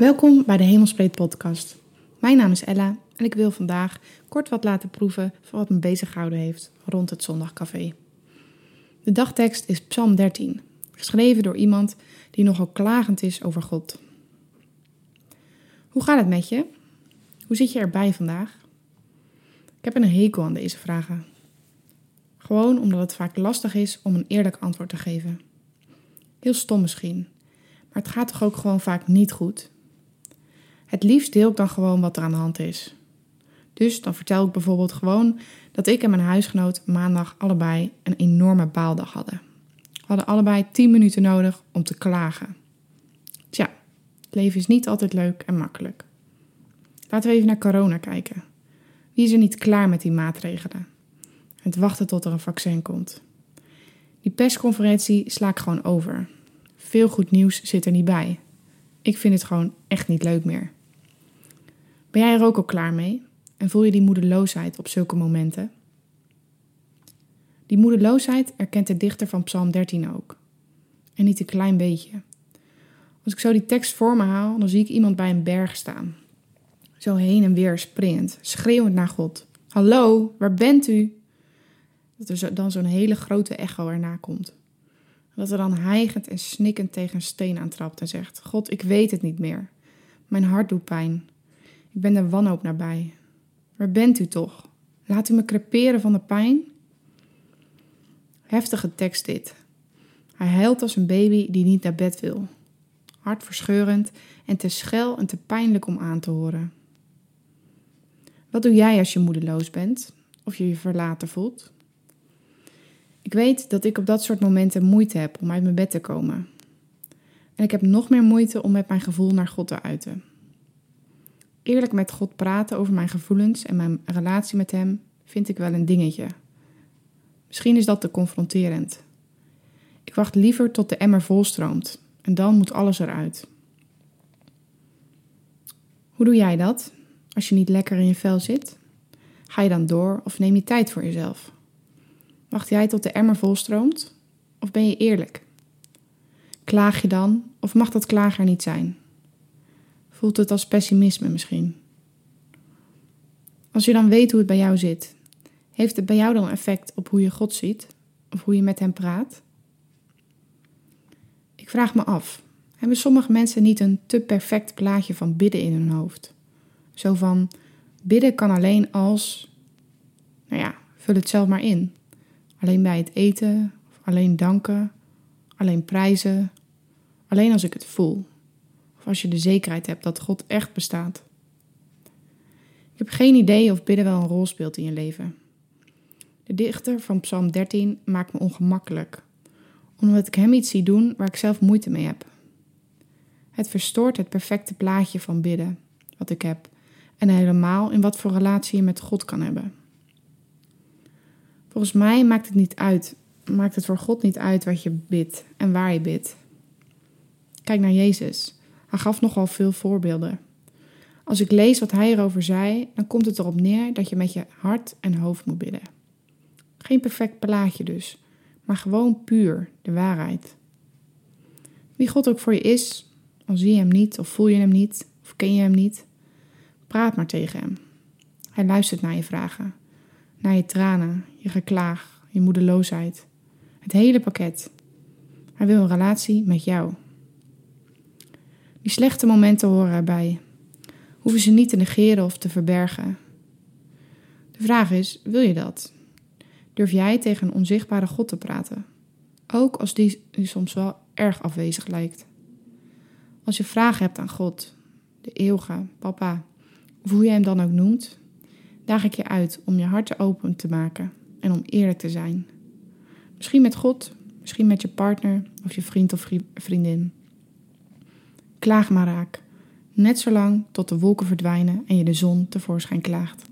Welkom bij de Hemelspreet podcast. Mijn naam is Ella en ik wil vandaag kort wat laten proeven van wat me bezig gehouden heeft rond het zondagcafé. De dagtekst is Psalm 13, geschreven door iemand die nogal klagend is over God. Hoe gaat het met je? Hoe zit je erbij vandaag? Ik heb een hekel aan deze vragen. Gewoon omdat het vaak lastig is om een eerlijk antwoord te geven. Heel stom misschien, maar het gaat toch ook gewoon vaak niet goed? Het liefst deel ik dan gewoon wat er aan de hand is. Dus dan vertel ik bijvoorbeeld gewoon dat ik en mijn huisgenoot maandag allebei een enorme baaldag hadden. We hadden allebei 10 minuten nodig om te klagen. Tja, het leven is niet altijd leuk en makkelijk. Laten we even naar corona kijken. Wie is er niet klaar met die maatregelen? Het wachten tot er een vaccin komt. Die persconferentie sla ik gewoon over. Veel goed nieuws zit er niet bij. Ik vind het gewoon echt niet leuk meer. Ben jij er ook al klaar mee? En voel je die moedeloosheid op zulke momenten? Die moedeloosheid erkent de dichter van Psalm 13 ook. En niet een klein beetje. Als ik zo die tekst voor me haal, dan zie ik iemand bij een berg staan. Zo heen en weer springend, schreeuwend naar God. Hallo, waar bent u? Dat er dan zo'n hele grote echo erna komt. Dat er dan hijgend en snikkend tegen een steen aantrapt en zegt: God, ik weet het niet meer. Mijn hart doet pijn. Ik ben de wanhoop nabij. Waar bent u toch? Laat u me creperen van de pijn? Heftige tekst dit. Hij huilt als een baby die niet naar bed wil. Hartverscheurend en te schel en te pijnlijk om aan te horen. Wat doe jij als je moedeloos bent of je je verlaten voelt? Ik weet dat ik op dat soort momenten moeite heb om uit mijn bed te komen. En ik heb nog meer moeite om met mijn gevoel naar God te uiten. Eerlijk met God praten over mijn gevoelens en mijn relatie met Hem vind ik wel een dingetje. Misschien is dat te confronterend. Ik wacht liever tot de emmer volstroomt en dan moet alles eruit. Hoe doe jij dat als je niet lekker in je vel zit? Ga je dan door of neem je tijd voor jezelf? Wacht jij tot de emmer volstroomt of ben je eerlijk? Klaag je dan of mag dat klager niet zijn? Voelt het als pessimisme misschien? Als je dan weet hoe het bij jou zit, heeft het bij jou dan effect op hoe je God ziet of hoe je met Hem praat? Ik vraag me af, hebben sommige mensen niet een te perfect plaatje van bidden in hun hoofd? Zo van, bidden kan alleen als, nou ja, vul het zelf maar in. Alleen bij het eten, alleen danken, alleen prijzen, alleen als ik het voel. Of als je de zekerheid hebt dat God echt bestaat. Ik heb geen idee of bidden wel een rol speelt in je leven. De dichter van Psalm 13 maakt me ongemakkelijk, omdat ik hem iets zie doen waar ik zelf moeite mee heb. Het verstoort het perfecte plaatje van bidden wat ik heb en helemaal in wat voor relatie je met God kan hebben. Volgens mij maakt het niet uit, maakt het voor God niet uit wat je bidt en waar je bidt. Kijk naar Jezus. Hij gaf nogal veel voorbeelden. Als ik lees wat hij erover zei, dan komt het erop neer dat je met je hart en hoofd moet bidden. Geen perfect plaatje dus, maar gewoon puur de waarheid. Wie God ook voor je is, al zie je hem niet of voel je hem niet of ken je hem niet, praat maar tegen hem. Hij luistert naar je vragen, naar je tranen, je geklaag, je moedeloosheid. Het hele pakket. Hij wil een relatie met jou. Die slechte momenten horen erbij. Hoeven ze niet te negeren of te verbergen. De vraag is: wil je dat? Durf jij tegen een onzichtbare God te praten? Ook als die, soms wel erg afwezig lijkt. Als je vragen hebt aan God, de eeuwige, papa, of hoe je hem dan ook noemt, daag ik je uit om je hart open te maken en om eerlijk te zijn. Misschien met God, misschien met je partner of je vriend of vriendin. Klaag maar raak, net zolang tot de wolken verdwijnen en je de zon tevoorschijn klaagt.